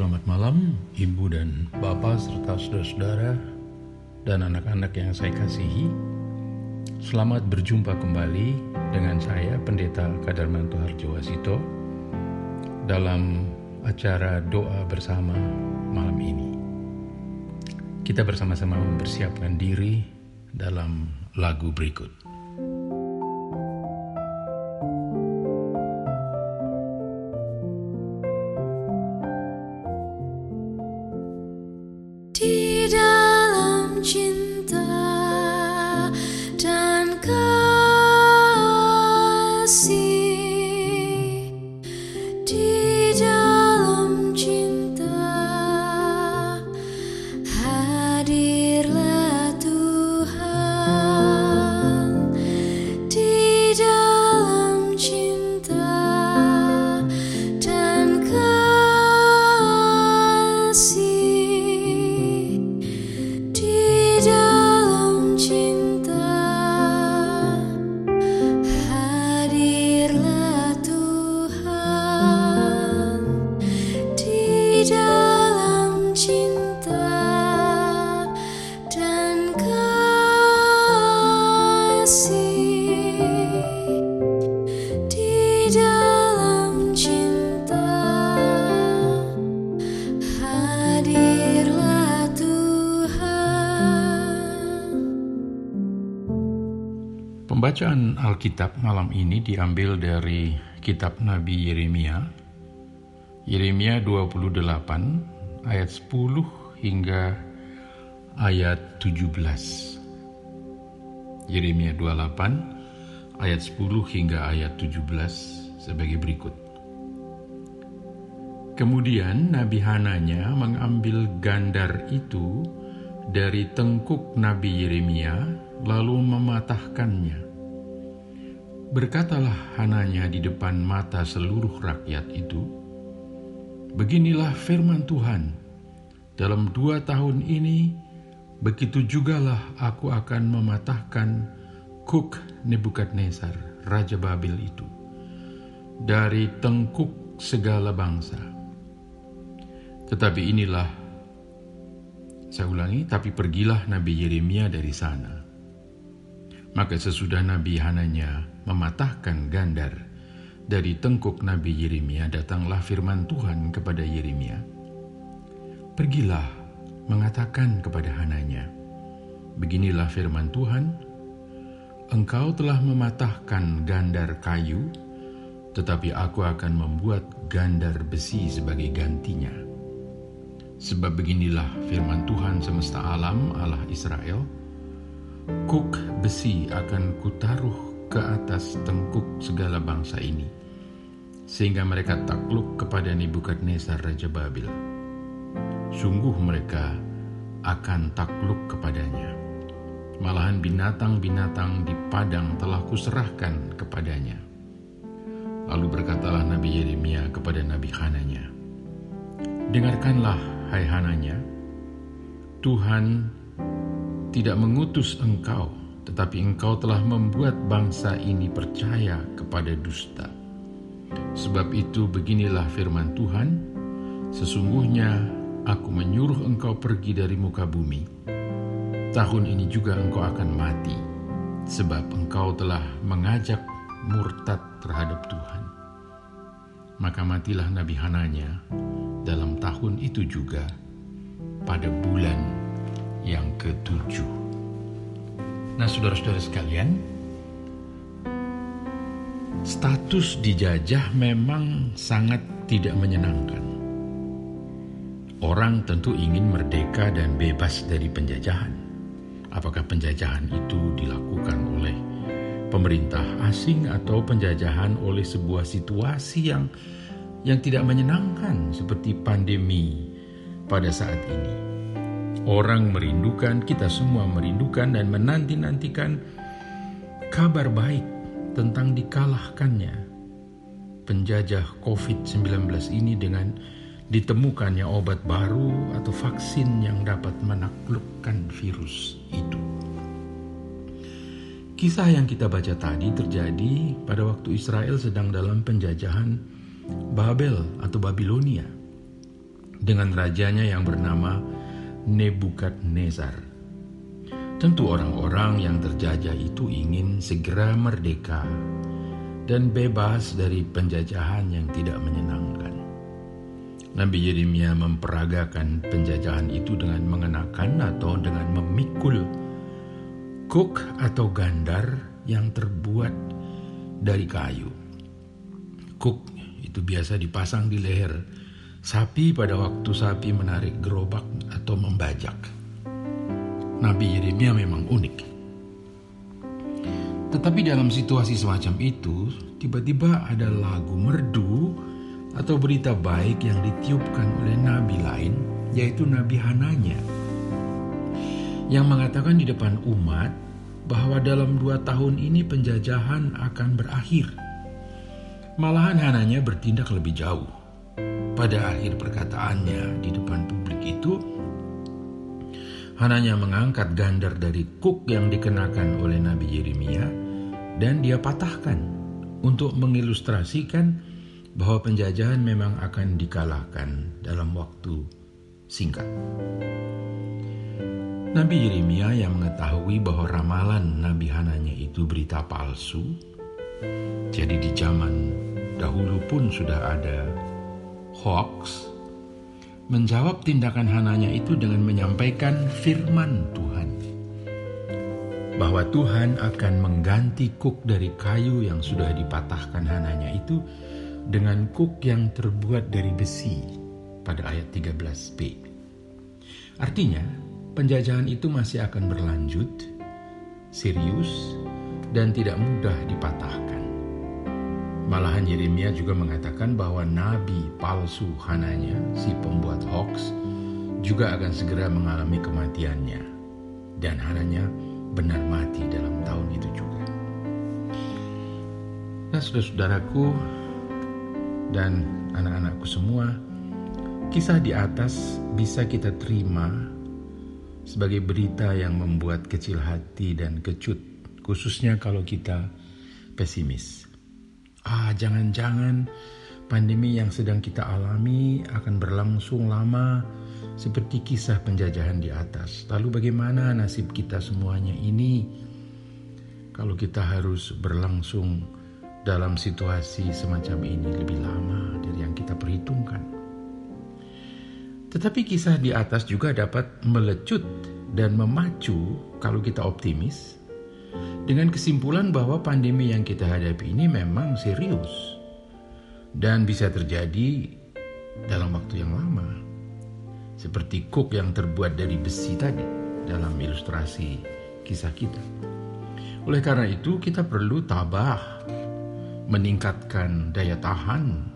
Selamat malam, Ibu dan Bapak serta saudara-saudara dan anak-anak yang saya kasihi. Selamat berjumpa kembali dengan saya Pendeta Kadarmanto Harjowasito dalam acara doa bersama malam ini. Kita bersama-sama mempersiapkan diri dalam lagu berikut. Di dalam cinta Pembacaan Alkitab malam ini diambil dari kitab Nabi Yeremia. Yeremia 28 ayat 10 hingga ayat 17. Yeremia 28 ayat 10 hingga ayat 17 sebagai berikut. Kemudian Nabi Hananya mengambil gandar itu dari tengkuk Nabi Yeremia lalu mematahkannya. Berkatalah Hananya di depan mata seluruh rakyat itu, Beginilah firman Tuhan, dalam dua tahun ini, begitu jugalah aku akan mematahkan Kuk Nebukadnezar, Raja Babel itu, dari tengkuk segala bangsa. Tetapi inilah, saya ulangi, tapi pergilah Nabi Yeremia dari sana. Maka sesudah Nabi Hananya mematahkan gandar dari tengkuk Nabi Yeremia, datanglah firman Tuhan kepada Yeremia. Pergilah mengatakan kepada Hananya, Beginilah firman Tuhan, Engkau telah mematahkan gandar kayu, tetapi aku akan membuat gandar besi sebagai gantinya. Sebab beginilah firman Tuhan semesta alam Allah Israel, Kuk besi akan kutaruh ke atas tengkuk segala bangsa ini, sehingga mereka takluk kepada Nebukadnezar Raja Babil. Sungguh mereka akan takluk kepadanya. Malahan binatang-binatang di padang telah kuserahkan kepadanya. Lalu berkatalah Nabi Yeremia kepada Nabi Hananya, Dengarkanlah, hai Hananya, Tuhan tidak mengutus engkau, tetapi engkau telah membuat bangsa ini percaya kepada dusta. Sebab itu beginilah firman Tuhan, sesungguhnya aku menyuruh engkau pergi dari muka bumi. Tahun ini juga engkau akan mati, sebab engkau telah mengajak murtad terhadap Tuhan. Maka matilah Nabi Hananya dalam tahun itu juga pada bulan yang ketujuh. Nah, saudara-saudara sekalian, status dijajah memang sangat tidak menyenangkan. Orang tentu ingin merdeka dan bebas dari penjajahan. Apakah penjajahan itu dilakukan oleh pemerintah asing atau penjajahan oleh sebuah situasi yang yang tidak menyenangkan seperti pandemi pada saat ini. Orang merindukan, kita semua merindukan dan menanti-nantikan kabar baik tentang dikalahkannya penjajah COVID-19 ini dengan ditemukannya obat baru atau vaksin yang dapat menaklukkan virus itu. Kisah yang kita baca tadi terjadi pada waktu Israel sedang dalam penjajahan Babel atau Babilonia. dengan rajanya yang bernama Nebukadnezar. Tentu orang-orang yang terjajah itu ingin segera merdeka dan bebas dari penjajahan yang tidak menyenangkan. Nabi Yeremia memperagakan penjajahan itu dengan mengenakan atau dengan memikul kuk atau gandar yang terbuat dari kayu. Kuk itu biasa dipasang di leher sapi pada waktu sapi menarik gerobak atau membajak. Nabi Yeremia memang unik. Tetapi dalam situasi semacam itu, tiba-tiba ada lagu merdu atau berita baik yang ditiupkan oleh nabi lain, yaitu Nabi Hananya, yang mengatakan di depan umat bahwa dalam dua tahun ini penjajahan akan berakhir. Malahan Hananya bertindak lebih jauh pada akhir perkataannya di depan publik itu, Hananya mengangkat gandar dari kuk yang dikenakan oleh Nabi Yeremia dan dia patahkan untuk mengilustrasikan bahwa penjajahan memang akan dikalahkan dalam waktu singkat. Nabi Yeremia yang mengetahui bahwa ramalan Nabi Hananya itu berita palsu, jadi di zaman dahulu pun sudah ada hoax, menjawab tindakan Hananya itu dengan menyampaikan firman Tuhan. Bahwa Tuhan akan mengganti kuk dari kayu yang sudah dipatahkan Hananya itu dengan kuk yang terbuat dari besi pada ayat 13b. Artinya, penjajahan itu masih akan berlanjut, serius, dan tidak mudah dipatahkan. Malahan Yeremia juga mengatakan bahwa nabi palsu Hananya, si pembuat hoax, juga akan segera mengalami kematiannya. Dan Hananya benar mati dalam tahun itu juga. Nah, saudara-saudaraku dan anak-anakku semua, kisah di atas bisa kita terima sebagai berita yang membuat kecil hati dan kecut, khususnya kalau kita pesimis. Ah, jangan-jangan pandemi yang sedang kita alami akan berlangsung lama seperti kisah penjajahan di atas. Lalu bagaimana nasib kita semuanya ini kalau kita harus berlangsung dalam situasi semacam ini lebih lama dari yang kita perhitungkan? Tetapi kisah di atas juga dapat melecut dan memacu kalau kita optimis dengan kesimpulan bahwa pandemi yang kita hadapi ini memang serius dan bisa terjadi dalam waktu yang lama. Seperti kuk yang terbuat dari besi tadi dalam ilustrasi kisah kita. Oleh karena itu kita perlu tabah, meningkatkan daya tahan,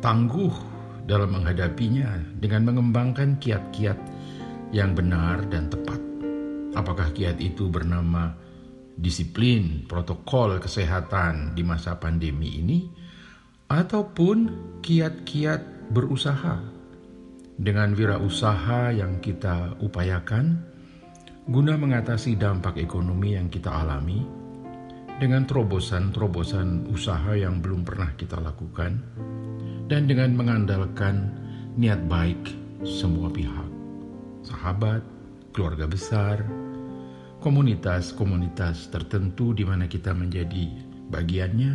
tangguh dalam menghadapinya dengan mengembangkan kiat-kiat yang benar dan tepat. Apakah kiat itu bernama disiplin protokol kesehatan di masa pandemi ini, ataupun kiat-kiat berusaha? Dengan wirausaha yang kita upayakan guna mengatasi dampak ekonomi yang kita alami dengan terobosan-terobosan usaha yang belum pernah kita lakukan dan dengan mengandalkan niat baik semua pihak, sahabat, keluarga besar, komunitas-komunitas tertentu di mana kita menjadi bagiannya,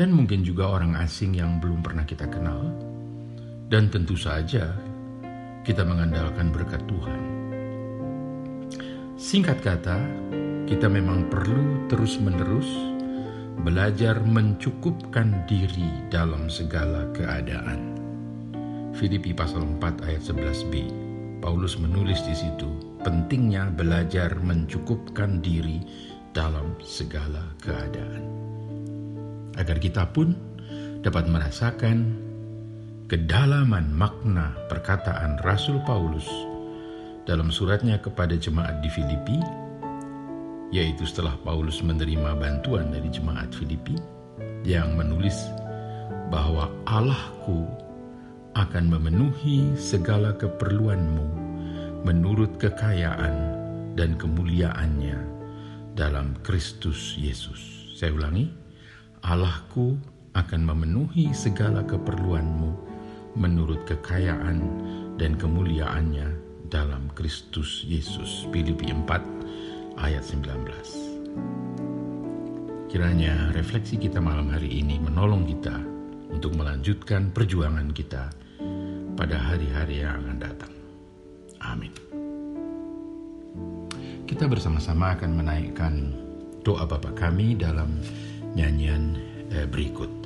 dan mungkin juga orang asing yang belum pernah kita kenal, dan tentu saja kita mengandalkan berkat Tuhan. Singkat kata, kita memang perlu terus-menerus belajar mencukupkan diri dalam segala keadaan. Filipi pasal 4 ayat 11b. Paulus menulis di situ pentingnya belajar mencukupkan diri dalam segala keadaan. Agar kita pun dapat merasakan kedalaman makna perkataan Rasul Paulus dalam suratnya kepada jemaat di Filipi, yaitu setelah Paulus menerima bantuan dari jemaat Filipi yang menulis bahwa Allahku akan memenuhi segala keperluanmu menurut kekayaan dan kemuliaannya dalam Kristus Yesus. Saya ulangi, Allahku akan memenuhi segala keperluanmu menurut kekayaan dan kemuliaannya dalam Kristus Yesus. Filipi 4 ayat 19. Kiranya refleksi kita malam hari ini menolong kita untuk melanjutkan perjuangan kita pada hari-hari yang akan datang. Amin. Kita bersama-sama akan menaikkan doa Bapa kami dalam nyanyian eh, berikut.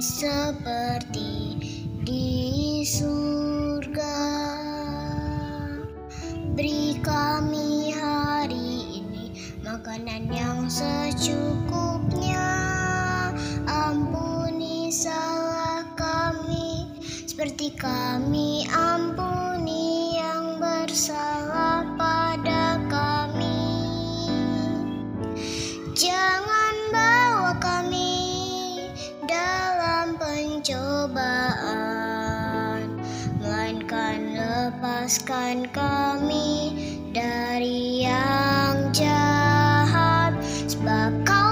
Seperti di surga. Beri kami hari ini makanan yang secukupnya. Ampuni salah kami seperti kami lepaskan kami dari yang jahat. Sebab kaulah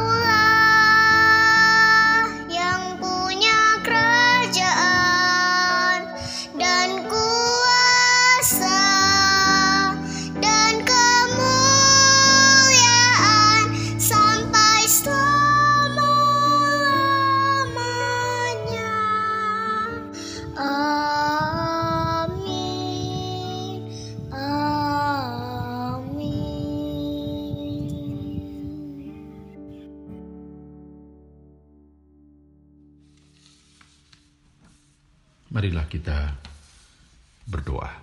Marilah kita berdoa.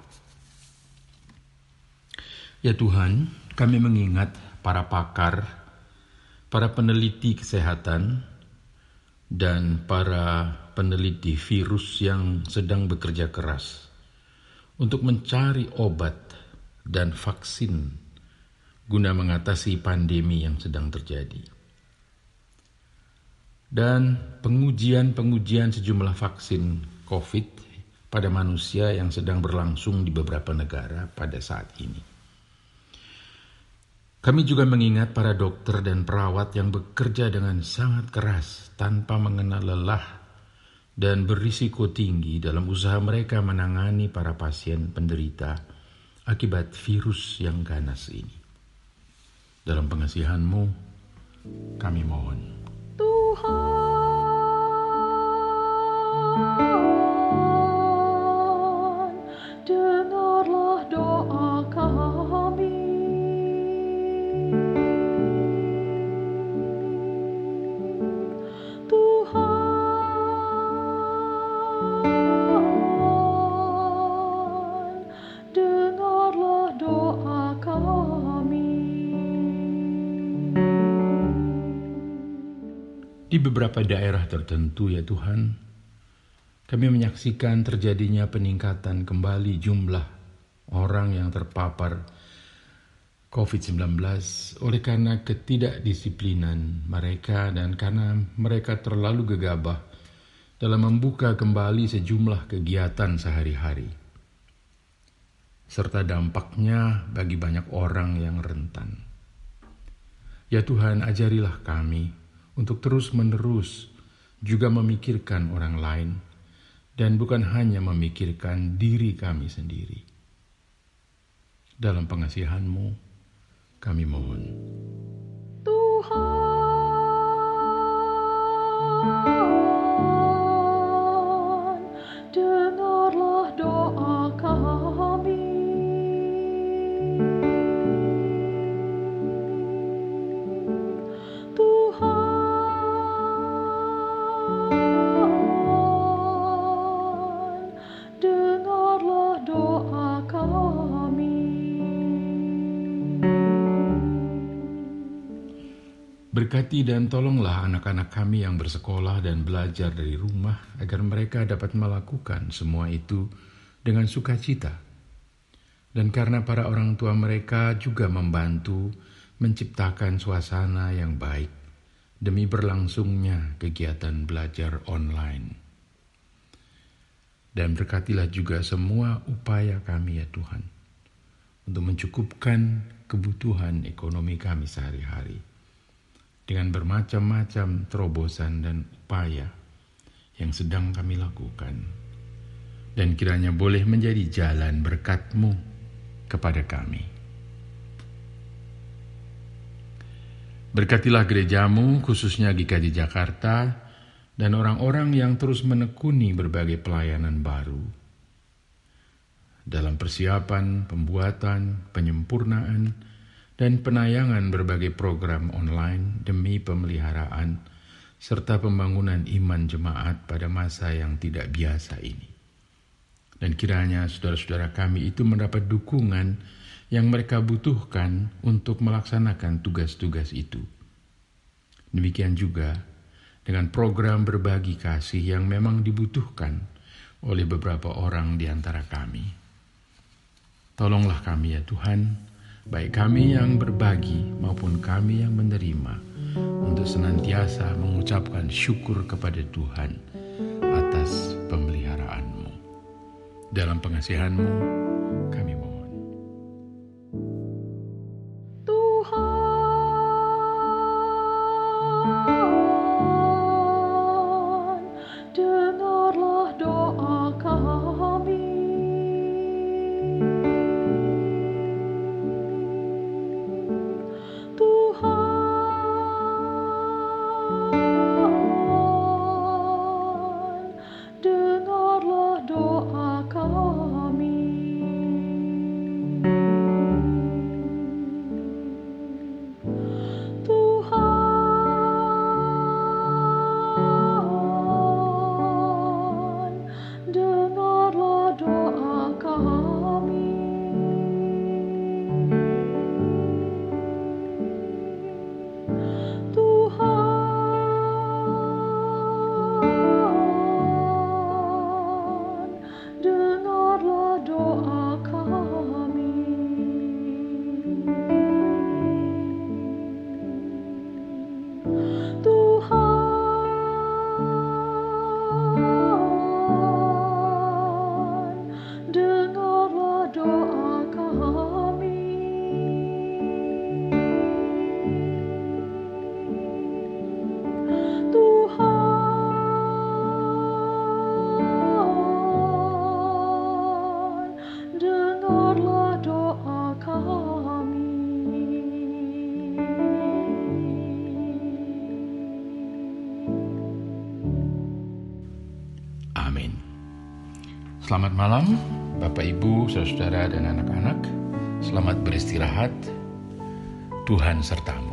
Ya Tuhan, kami mengingat para pakar, para peneliti kesehatan, dan para peneliti virus yang sedang bekerja keras untuk mencari obat dan vaksin guna mengatasi pandemi yang sedang terjadi. Dan pengujian-pengujian sejumlah vaksin COVID pada manusia yang sedang berlangsung di beberapa negara pada saat ini. Kami juga mengingat para dokter dan perawat yang bekerja dengan sangat keras tanpa mengenal lelah dan berisiko tinggi dalam usaha mereka menangani para pasien penderita akibat virus yang ganas ini. Dalam pengasihanmu, kami mohon. Tuhan, beberapa daerah tertentu ya Tuhan, kami menyaksikan terjadinya peningkatan kembali jumlah orang yang terpapar COVID-19 oleh karena ketidakdisiplinan mereka dan karena mereka terlalu gegabah dalam membuka kembali sejumlah kegiatan sehari-hari. Serta dampaknya bagi banyak orang yang rentan. Ya Tuhan, ajarilah kami untuk terus-menerus juga memikirkan orang lain dan bukan hanya memikirkan diri kami sendiri. Dalam pengasihanmu, kami mohon. Tuhan, Berkati dan tolonglah anak-anak kami yang bersekolah dan belajar dari rumah agar mereka dapat melakukan semua itu dengan sukacita. Dan karena para orang tua mereka juga membantu menciptakan suasana yang baik demi berlangsungnya kegiatan belajar online. Dan berkatilah juga semua upaya kami ya Tuhan untuk mencukupkan kebutuhan ekonomi kami sehari-hari dengan bermacam-macam terobosan dan upaya yang sedang kami lakukan. Dan kiranya boleh menjadi jalan berkatmu kepada kami. Berkatilah gerejamu, khususnya GKJ Jakarta, dan orang-orang yang terus menekuni berbagai pelayanan baru. Dalam persiapan, pembuatan, penyempurnaan, dan penayangan berbagai program online demi pemeliharaan serta pembangunan iman jemaat pada masa yang tidak biasa ini. Dan kiranya saudara-saudara kami itu mendapat dukungan yang mereka butuhkan untuk melaksanakan tugas-tugas itu. Demikian juga dengan program berbagi kasih yang memang dibutuhkan oleh beberapa orang di antara kami. Tolonglah kami ya Tuhan, baik kami yang berbagi maupun kami yang menerima, untuk senantiasa mengucapkan syukur kepada Tuhan atas pemeliharaanmu. Dalam pengasihanmu, Selamat malam, Bapak, Ibu, saudara, dan anak-anak. Selamat beristirahat. Tuhan sertamu.